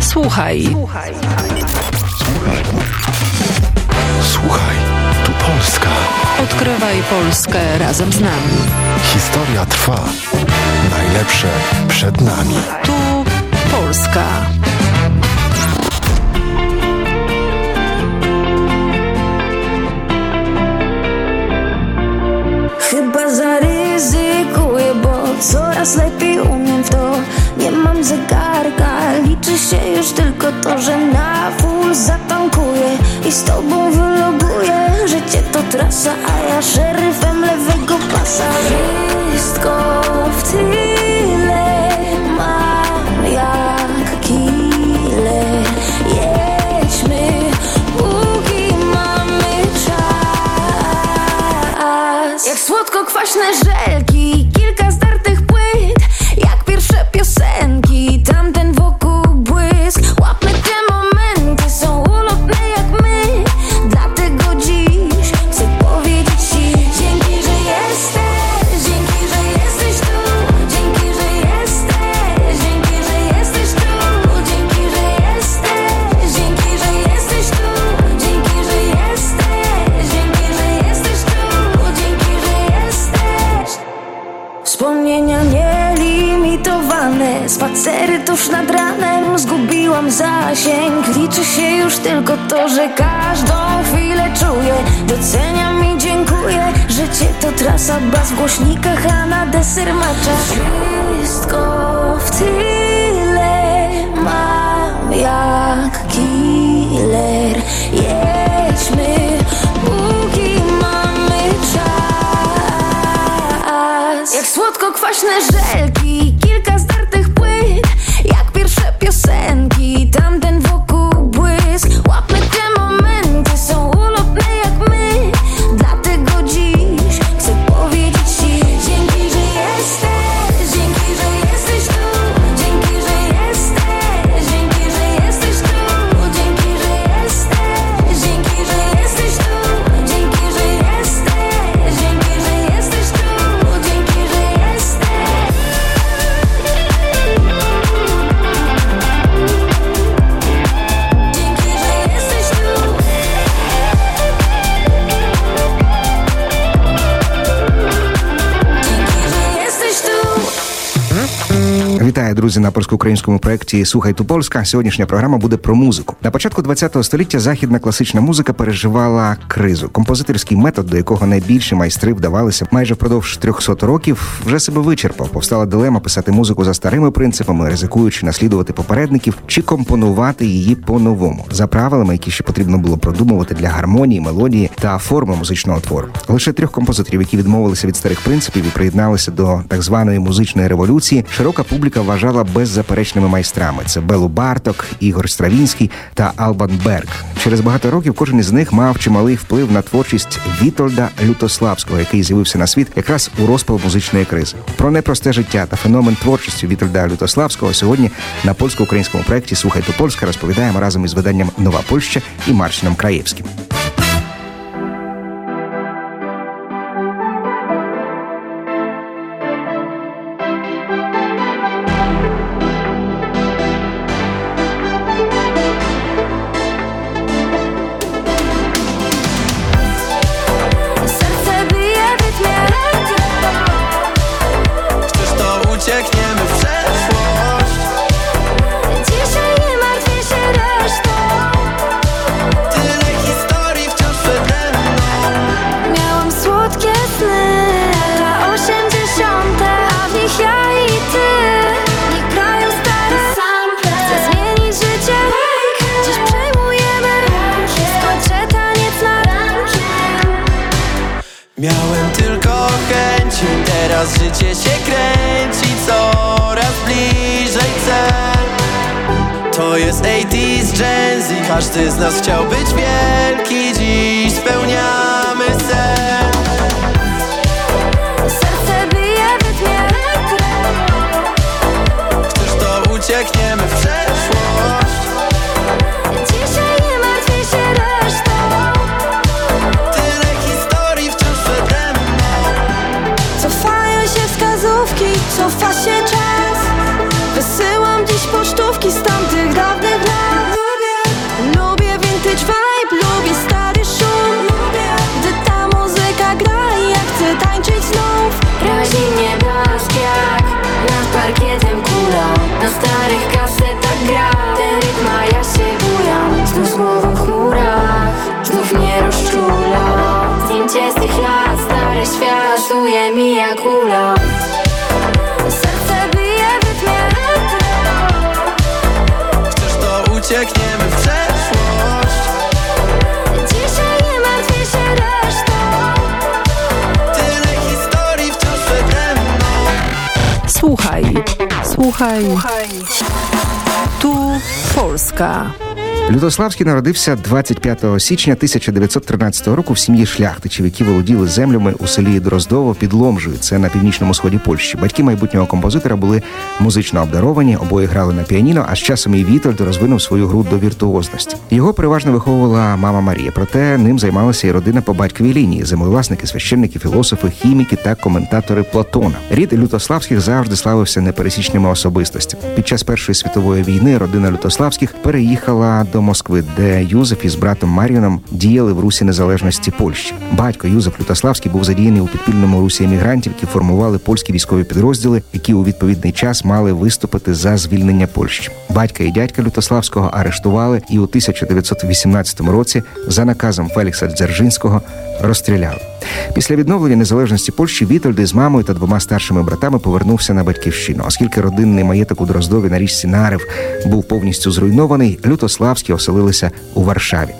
Słuchaj. Słuchaj. Słuchaj, tu Polska. Odkrywaj Polskę razem z nami. Historia trwa. Najlepsze przed nami. Tu Polska. Chyba zaryzykuję, bo coraz lepiej umiem w to Nie mam zegarka, liczy się już tylko to, że na full zatankuję I z tobą wyloguję, życie to trasa, a ja szeryfem lewego pasa słodko-kwaśne żelki друзі, на польсько-українському проєкті Слухай ту Польська. Сьогоднішня програма буде про музику. На початку ХХ століття західна класична музика переживала кризу. Композиторський метод, до якого найбільші майстри вдавалися майже впродовж 300 років, вже себе вичерпав. Повстала дилема писати музику за старими принципами, ризикуючи наслідувати попередників, чи компонувати її по-новому за правилами, які ще потрібно було продумувати для гармонії, мелодії та форми музичного твору. Лише трьох композиторів, які відмовилися від старих принципів і приєдналися до так званої музичної революції, широка публіка вважала беззаперечними майстрами. Це Белу Барток, Ігор Стравінський та Албан Берг. Через багато років кожен із них мав чималий вплив на творчість Вітольда Лютославського, який з'явився на світ якраз у розпал музичної кризи. Про непросте життя та феномен творчості Вітольда Лютославського сьогодні на польсько-українському проєкті Слухайте Польська розповідаємо разом із виданням Нова Польща і Марчином Краєвським. Każdy z nas chciał być wielki Dziś spełniamy sen. Serce bije w rytmie Chcesz to uciekniemy Słuchaj, słuchaj. Tu Polska. Лютославський народився 25 січня 1913 року в сім'ї шляхтичів, які володіли землями у селі Дроздово під Ломжею. Це на північному сході Польщі. Батьки майбутнього композитора були музично обдаровані, обоє грали на піаніно. А з часом і Вітольд розвинув свою гру до віртуозності. Його переважно виховувала мама Марія. Проте ним займалася і родина по батьковій лінії: землевласники, священники, філософи, хіміки та коментатори Платона. Рід Лютославських завжди славився непересічними особистостями. Під час Першої світової війни родина Лютославських переїхала до Москви, де Юзеф із братом Маріоном діяли в русі незалежності Польщі. Батько Юзеф Лютославський був задіяний у підпільному русі емігрантів, які формували польські військові підрозділи, які у відповідний час мали виступити за звільнення Польщі. Батька і дядька Лютославського арештували і у 1918 році за наказом Фелікса Дзержинського розстріляли. Після відновлення незалежності Польщі Вітольд із мамою та двома старшими братами повернувся на батьківщину. Оскільки родинний маєток у Дроздові на річці Нарев був повністю зруйнований, Лютославські оселилися у Варшаві.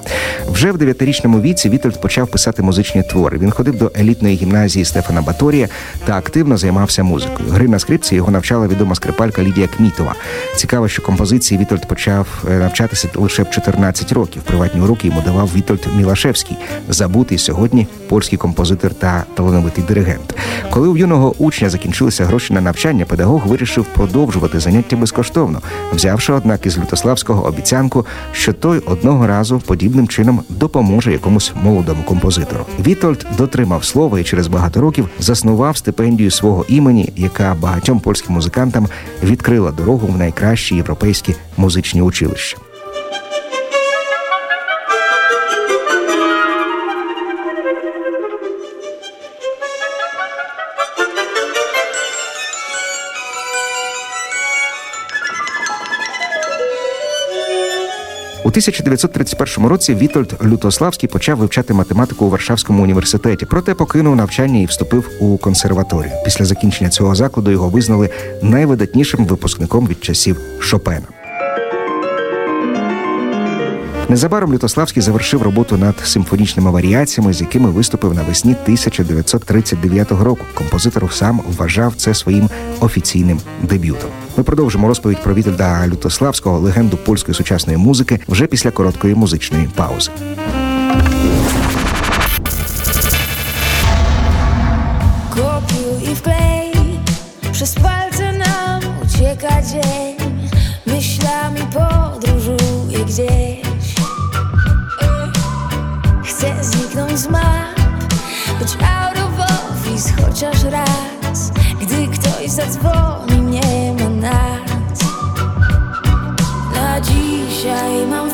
Вже в дев'ятирічному віці Вітольд почав писати музичні твори. Він ходив до елітної гімназії Стефана Баторія та активно займався музикою. Гри на скрипці його навчала відома скрипалька Лідія Кмітова. Цікаво, що композиції Вітольд почав е, навчатися лише в 14 років. Приватні уроки йому давав Вітольд Мілашевський, забутий сьогодні польський композитор та талановитий диригент. Коли у юного учня закінчилися гроші на навчання, педагог вирішив продовжувати заняття безкоштовно, взявши, однак, із Лютославського обіцянку, що той одного разу подібним чином допоможе якомусь молодому композитору. Вітольд дотримав слова і через багато років заснував стипендію свого імені, яка багатьом польським музикантам відкрила дорогу в найкращі європейські музичні училища. У 1931 році Вітольд Лютославський почав вивчати математику у Варшавському університеті, проте покинув навчання і вступив у консерваторію. Після закінчення цього закладу його визнали найвидатнішим випускником від часів Шопена. Незабаром Лютославський завершив роботу над симфонічними варіаціями, з якими виступив навесні 1939 року. Композитор сам вважав це своїм офіційним дебютом. Ми продовжимо розповідь про Вітольда Лютославського, легенду польської сучасної музики, вже після короткої музичної паузи. Kopiuj i wklej Przez palce nam ucieka dzień Myślami podróżuję gdzieś z map Być out of office chociaż raz Gdy ktoś zadzwoni nie ma nas. Na dzisiaj mam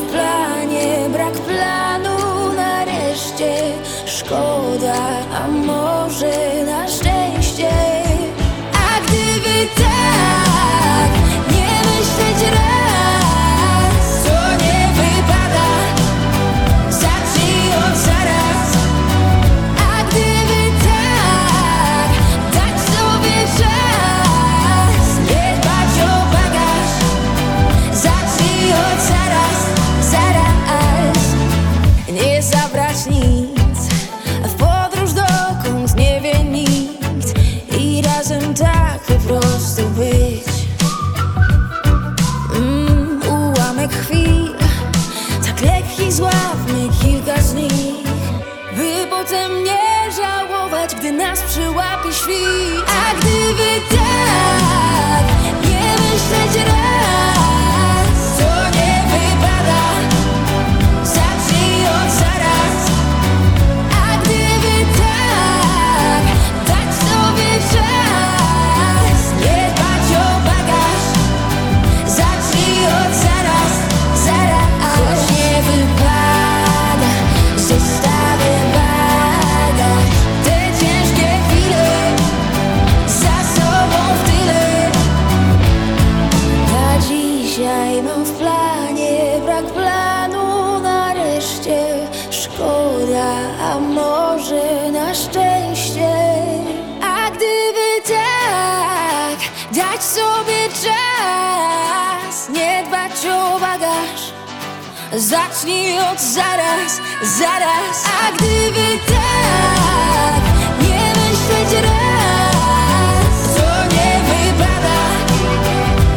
Zacznij od zaraz, zaraz. A gdyby tak Nie myśleć raz. To nie wypada.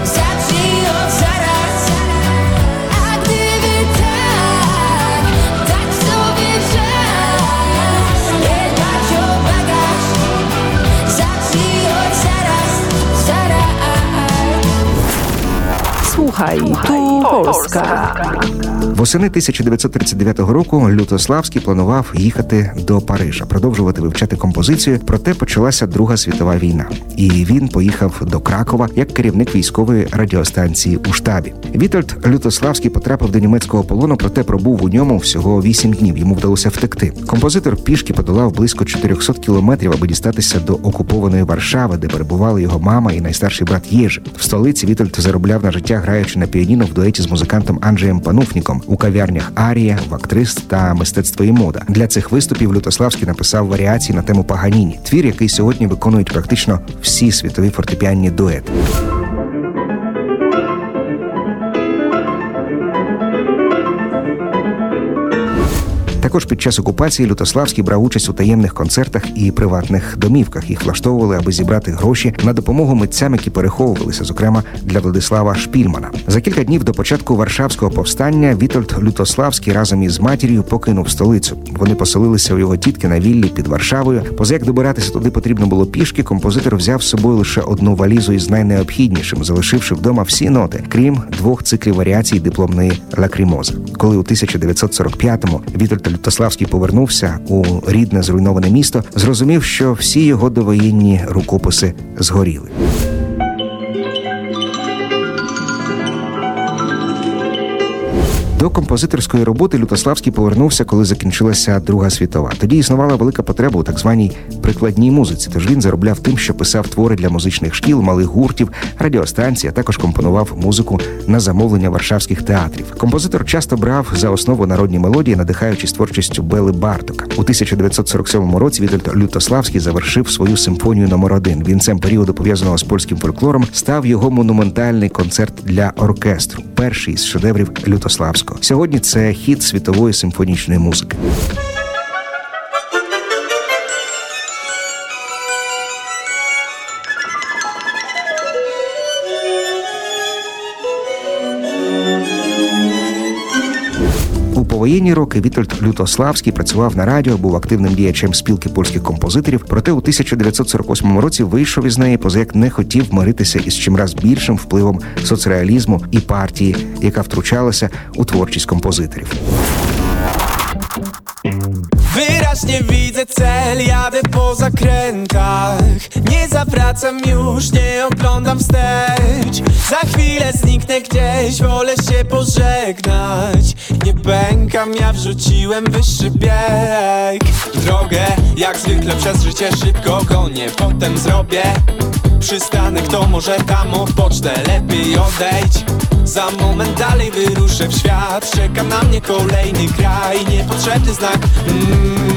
Zacznij od zaraz. A gdyby tak Tak sobie czas. Nie dbać o bagaż. Zacznij od zaraz, zaraz. Słuchaj, tu Polska. Восени 1939 року Лютославський планував їхати до Парижа, продовжувати вивчати композицію. Проте почалася Друга світова війна, і він поїхав до Кракова як керівник військової радіостанції у штабі. Вітольд Лютославський потрапив до німецького полону, проте пробув у ньому всього 8 днів. Йому вдалося втекти. Композитор пішки подолав близько 400 кілометрів, аби дістатися до окупованої Варшави, де перебували його мама і найстарший брат Єжи. В столиці Вітольд заробляв на життя, граючи на піаніно в дуеті з музикантом Анджеєм Пануфніком у кав'ярнях Арія, У актрис та мистецтво і мода. Для цих виступів Лютославський написав варіації на тему Паганіні, твір, який сьогодні виконують практично всі світові фортепіанні дуети. Також під час окупації Лютославський брав участь у таємних концертах у приватних домівках. Їх влаштовували, аби зібрати гроші на допомогу митцям, які переховувалися, зокрема для Владислава Шпільмана. За кілька днів до початку Варшавського повстання Вітольд Лютославський разом із матір'ю покинув столицю. Вони поселилися у його тітки на віллі під Варшавою. Позаяк добиратися туди потрібно було пішки. Композитор взяв з собою лише одну валізу із найнеобхіднішим, залишивши вдома всі ноти, крім двох циклів варіацій дипломної лакрімоза. Коли у 1945-му Вітольд Лютославський повернувся у рідне зруйноване місто, зрозумів, що всі його довоєнні рукописи згоріли. До композиторської роботи Лютославський повернувся, коли закінчилася Друга світова. Тоді існувала велика потреба у так званій прикладній музиці. Тож він заробляв тим, що писав твори для музичних шкіл, малих гуртів, радіостанцій, а також компонував музику на замовлення варшавських театрів. Композитор часто брав за основу народні мелодії, надихаючись творчістю Бели Бартока. У 1947 році Вітольд Лютославський завершив свою симфонію номер 1 Вінцем періоду пов'язаного з польським фольклором став його монументальний концерт для оркестру, перший з шедеврів Лютославського. Сьогодні це хіт світової симфонічної музики. Повоєнні роки Вітольд Лютославський працював на радіо, був активним діячем спілки польських композиторів. Проте у 1948 році вийшов із неї, поза як не хотів миритися із чимраз більшим впливом соцреалізму і партії, яка втручалася у творчість композиторів. Wyraźnie widzę cel, jadę po zakrętach. Nie zawracam już, nie oglądam wstecz. Za chwilę zniknę gdzieś, wolę się pożegnać. Nie pękam, ja wrzuciłem wyższy bieg. Drogę, jak zwykle przez życie szybko gonię Potem zrobię. Przystanek, to może tam odpocznę Lepiej odejdź za moment dalej wyruszę w świat Czeka na mnie kolejny kraj Niepotrzebny znak. Mm.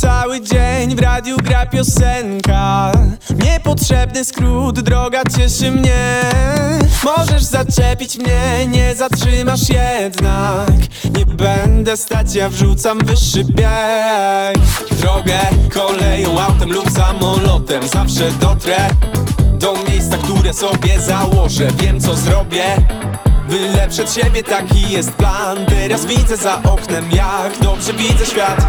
Cały dzień w radiu gra piosenka. Niepotrzebny skrót, droga cieszy mnie. Możesz zaczepić mnie, nie zatrzymasz jednak. Nie będę stać, ja wrzucam wyższy bieg. Drogę koleją, autem lub samolotem. Zawsze dotrę do miejsca, które sobie założę. Wiem co zrobię. Byle przed siebie taki jest plan. Teraz widzę za oknem jak dobrze widzę świat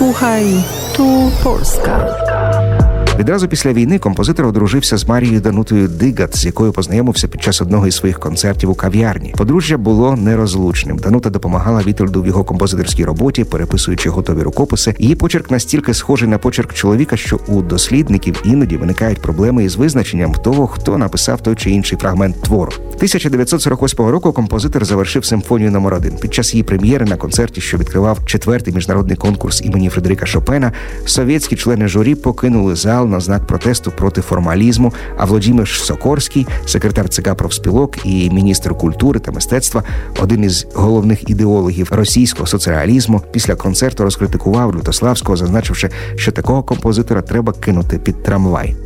Słuchaj, tu Polska. Відразу після війни композитор одружився з Марією Данутою Дигат, з якою познайомився під час одного із своїх концертів у кав'ярні. Подружжя було нерозлучним. Данута допомагала Вітольду в його композиторській роботі, переписуючи готові рукописи. Її почерк настільки схожий на почерк чоловіка, що у дослідників іноді виникають проблеми із визначенням того, хто написав той чи інший фрагмент твору. 1948 року композитор завершив симфонію номер 1 Під час її прем'єри на концерті, що відкривав четвертий міжнародний конкурс імені Фредерика Шопена, совєтські члени журі покинули зал на знак протесту проти формалізму. А Володимир Сокорський, секретар ЦК профспілок і міністр культури та мистецтва, один із головних ідеологів російського соціалізму, після концерту розкритикував Лютославського, зазначивши, що такого композитора треба кинути під трамвай.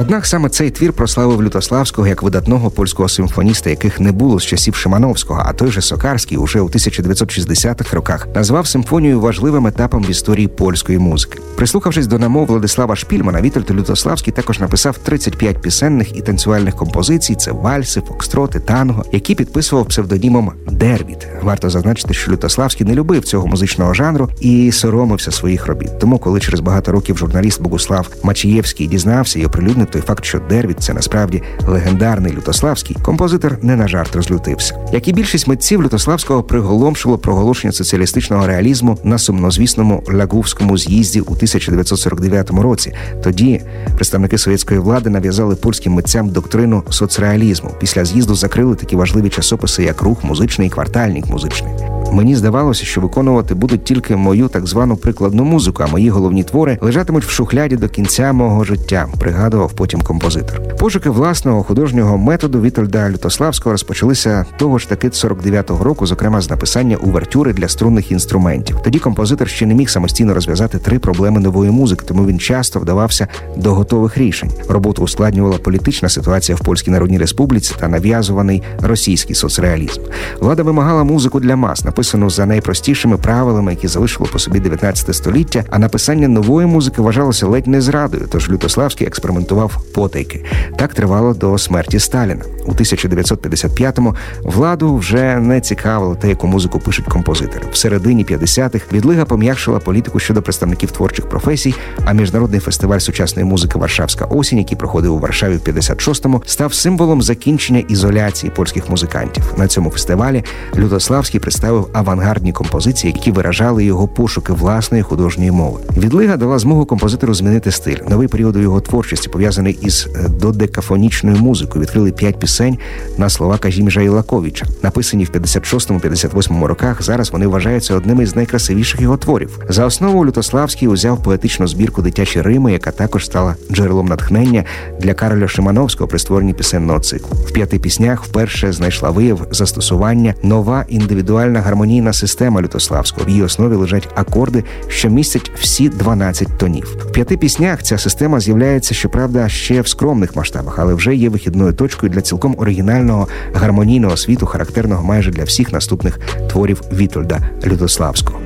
Однак саме цей твір прославив Лютославського як видатного польського симфоніста, яких не було з часів Шимановського, а той же Сокарський уже у 1960-х роках назвав симфонію важливим етапом в історії польської музики. Прислухавшись до намов Владислава Шпільмана, Вітольд Лютославський також написав 35 пісенних і танцювальних композицій. Це вальси, фокстроти, танго, які підписував псевдонімом Дервіт. Варто зазначити, що Лютославський не любив цього музичного жанру і соромився своїх робіт. Тому, коли через багато років журналіст Богуслав Мачієвський дізнався і оприлюднив той факт, що Дервіт це насправді легендарний Лютославський, композитор не на жарт розлютився. Як і більшість митців Лютославського приголомшило проголошення соціалістичного реалізму на сумнозвісному Лагувському з'їзді у 1949 році. Тоді представники совєтської влади нав'язали польським митцям доктрину соцреалізму. Після з'їзду закрили такі важливі часописи, як рух музичний і квартальник музичний. Мені здавалося, що виконувати будуть тільки мою так звану прикладну музику, а мої головні твори лежатимуть в шухляді до кінця мого життя, пригадував потім композитор. Пошуки власного художнього методу Вітольда Лютославського розпочалися того ж таки 49-го року, зокрема з написання увертюри для струнних інструментів. Тоді композитор ще не міг самостійно розв'язати три проблеми нової музики, тому він часто вдавався до готових рішень. Роботу ускладнювала політична ситуація в Польській Народній Республіці та нав'язуваний російський соцреалізм. Влада вимагала музику для мас, написану за найпростішими правилами, які залишило по собі 19 століття. А написання нової музики вважалося ледь не зрадою. Тож Лютославський експериментував потайки. Так тривало до смерті Сталіна. У 1955-му владу вже не цікавило те, яку музику пишуть композитори. В середині 50-х відлига пом'якшила політику щодо представників творчих професій. А міжнародний фестиваль сучасної музики Варшавська осінь, який проходив у Варшаві в 56-му, став символом закінчення ізоляції польських музикантів. На цьому фестивалі Лютославський представив авангардні композиції, які виражали його пошуки власної художньої мови. Відлига дала змогу композитору змінити стиль. Новий період у його творчості пов'язаний із е, додекафонічною музикою. Відкрили п'ять пісень на слова Кажіміжа Ілаковича, написані в 56-58 роках. Зараз вони вважаються одними з найкрасивіших його творів. За основу Лютославський узяв поетичну збірку дитячі Рими, яка також стала джерелом натхнення для Кароля Шимановського при створенні пісенного циклу. В п'яти піснях вперше знайшла вияв застосування нова індивідуальна гармонійна система Лютославського. В її основі лежать акорди, що містять всі 12 тонів. В п'яти піснях ця система з'являється, щоправда, ще в скромних масштабах, але вже є вихідною точкою для цілком оригінального гармонійного світу, характерного майже для всіх наступних творів Вітольда Лютославського.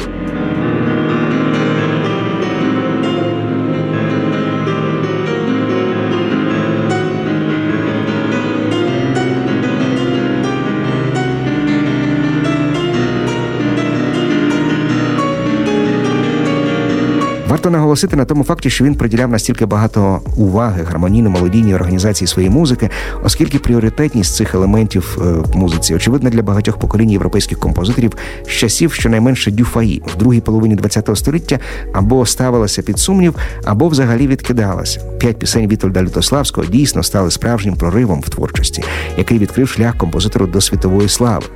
Варто наголосити на тому факті, що він приділяв настільки багато уваги гармонійно-мелодійній організації своєї музики, оскільки пріоритетність цих елементів е, в музиці очевидна для багатьох поколінь європейських композиторів з часів щонайменше дюфаї в другій половині ХХ століття або ставилася під сумнів, або взагалі відкидалася. П'ять пісень Вітольда Лютославського дійсно стали справжнім проривом в творчості, який відкрив шлях композитору до світової слави.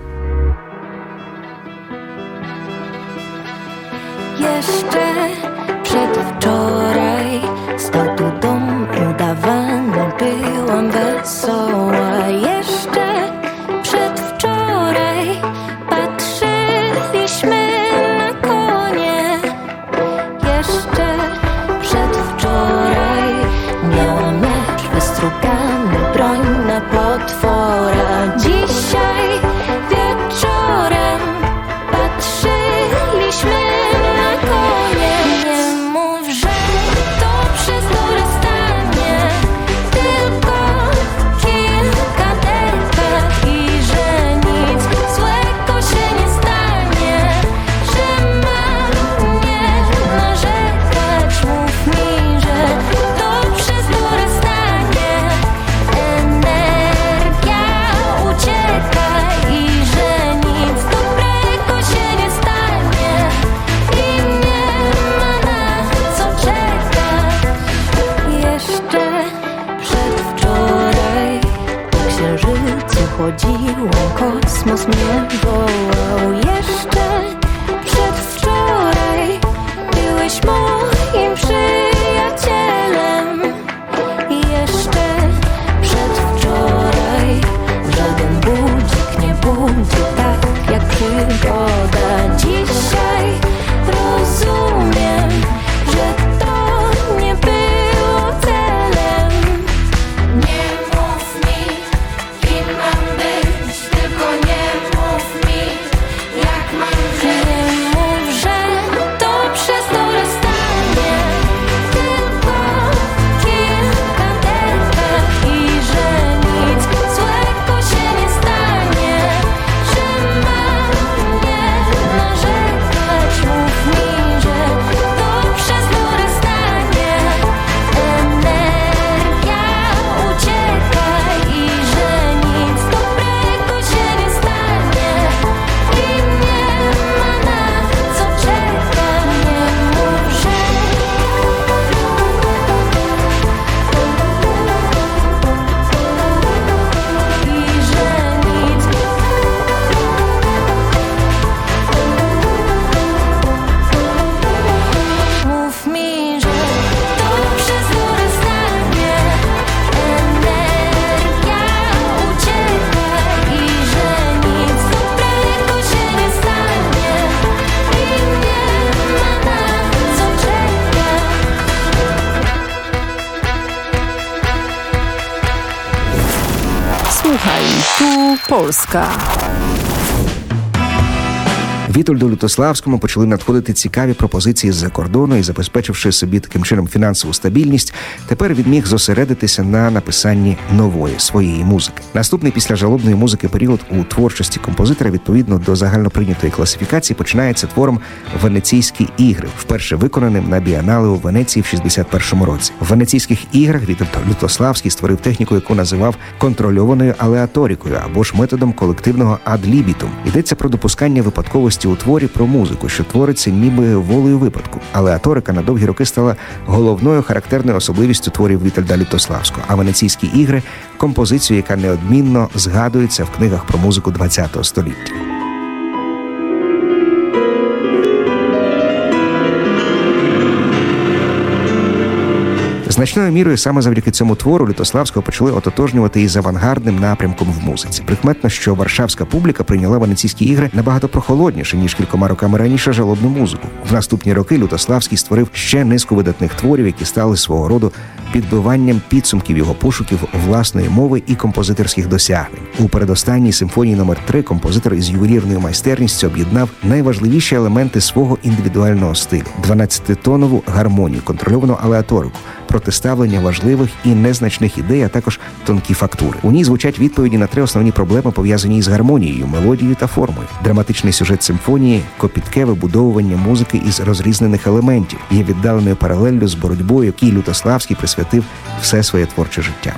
Kosmos mnie wołał Polska. Вітольду Лютославському почали надходити цікаві пропозиції з-за кордону і, забезпечивши собі таким чином фінансову стабільність, тепер він міг зосередитися на написанні нової своєї музики. Наступний після жалобної музики період у творчості композитора відповідно до загальноприйнятої класифікації починається твором Венеційські ігри, вперше виконаним на біанале у Венеції в 61-му році. В венеційських іграх Вітольд Лютославський створив техніку, яку називав контрольованою алеаторікою або ж методом колективного адлібітум. Йдеться про допускання випадковості у творі про музику, що твориться ніби волею випадку. Але аторика на довгі роки стала головною характерною особливістю творів Вітальда Лютославського. А венеційські ігри композицію, яка неодмінно згадується в книгах про музику ХХ століття. Значною мірою саме завдяки цьому твору Лютославського почали ототожнювати із авангардним напрямком в музиці. Прикметно, що варшавська публіка прийняла венеційські ігри набагато прохолодніше ніж кількома роками раніше жалобну музику. В наступні роки Лютославський створив ще низку видатних творів, які стали свого роду підбиванням підсумків його пошуків власної мови і композиторських досягнень. У передостанній симфонії номер 3 композитор із ювелірною майстерністю об'єднав найважливіші елементи свого індивідуального стилю: 12-тонову гармонію, контрольовану алеаторику, протиставлення важливих і незначних ідей, а також тонкі фактури. У ній звучать відповіді на три основні проблеми, пов'язані із гармонією, мелодією та формою. Драматичний сюжет симфонії, копітке вибудовування музики із розрізнених елементів є віддаленою паралеллю з боротьбою, якій Лютославський присвятив все своє творче життя.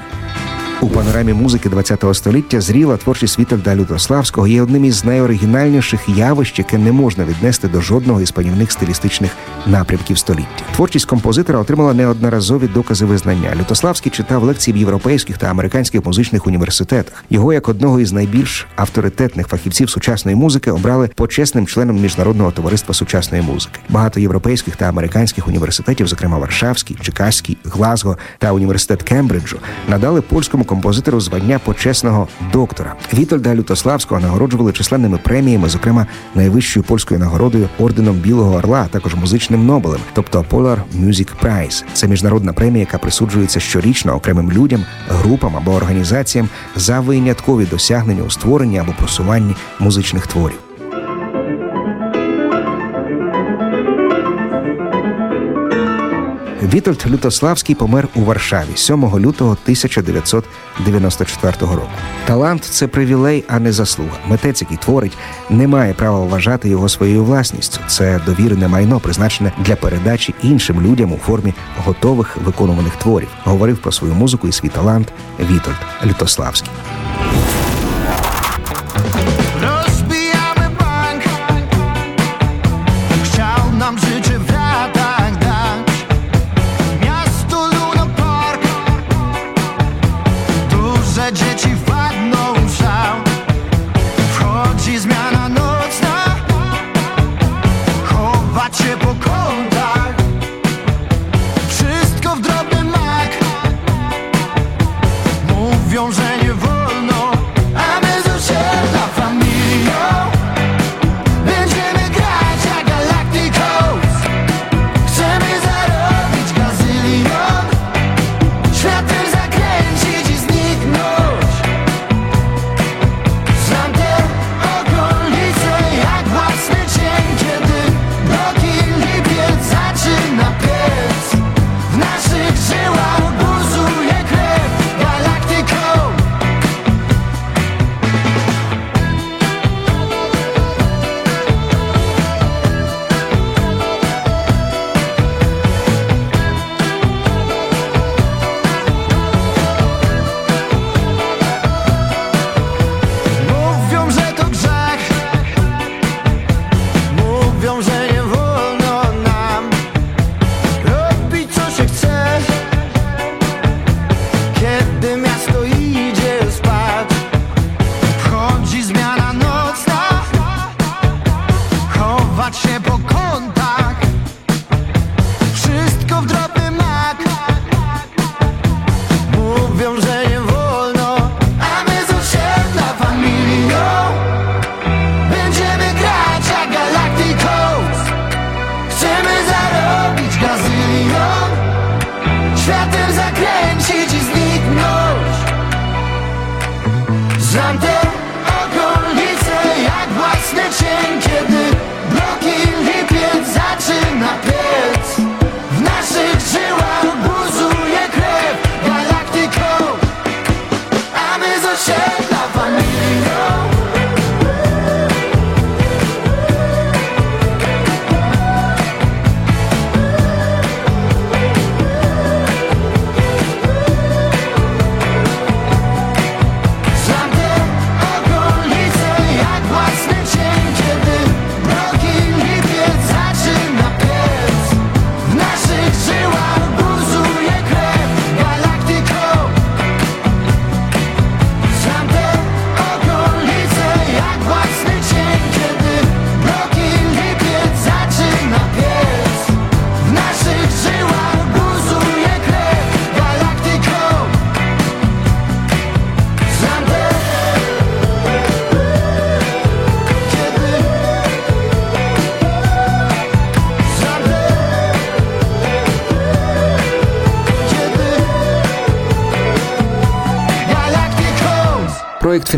У панорамі музики ХХ століття зріла творчість Вітальда Лютославського є одним із найоригінальніших явищ, яке не можна віднести до жодного із панівних стилістичних напрямків століття. Творчість композитора отримала неодноразові докази визнання. Лютославський читав лекції в європейських та американських музичних університетах. Його як одного із найбільш авторитетних фахівців сучасної музики обрали почесним членом міжнародного товариства сучасної музики. Багато європейських та американських університетів, зокрема Варшавський, Чикаський, Глазго та університет Кембриджу, надали польському композитору звання почесного доктора. Вітольда Лютославського нагороджували численними преміями, зокрема найвищою польською нагородою орденом Білого Орла, а також музичним Нобелем, тобто Polar Music Prize. Це міжнародна премія, яка присуджується щорічно окремим людям, групам або організаціям за виняткові досягнення у створенні або просуванні музичних творів. Вітольд Лютославський помер у Варшаві 7 лютого 1994 року. Талант це привілей, а не заслуга. Митець, який творить, не має права вважати його своєю власністю. Це довірене майно, призначене для передачі іншим людям у формі готових виконуваних творів. Говорив про свою музику і свій талант Вітольд Лютославський. Projekt